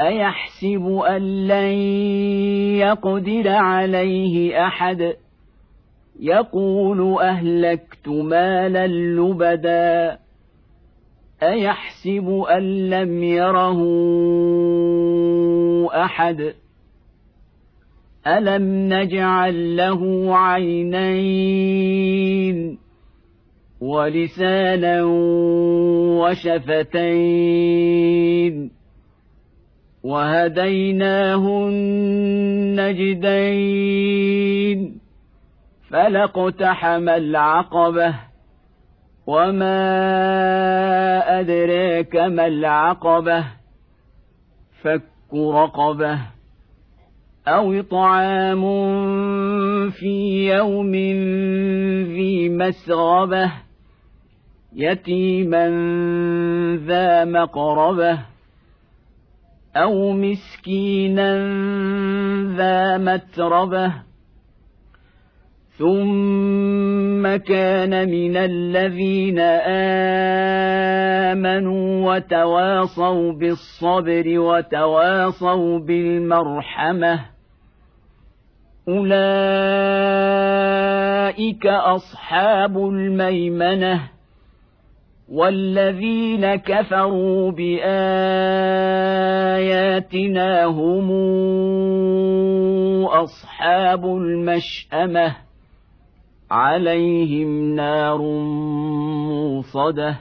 أيحسب أن لن يقدر عليه أحد؟ يقول أهلكت مالا لبدا. أيحسب أن لم يره أحد؟ ألم نجعل له عينين ولسانا وشفتين؟ وهديناه النجدين فلاقتحم العقبه وما ادريك ما العقبه فك رقبه أو اطعام في يوم ذي مسغبه يتيما ذا مقربه أو مسكينا ذا متربه ثم كان من الذين امنوا وتواصوا بالصبر وتواصوا بالمرحمه اولئك اصحاب الميمنه والذين كفروا باياتنا هم اصحاب المشامه عليهم نار موصده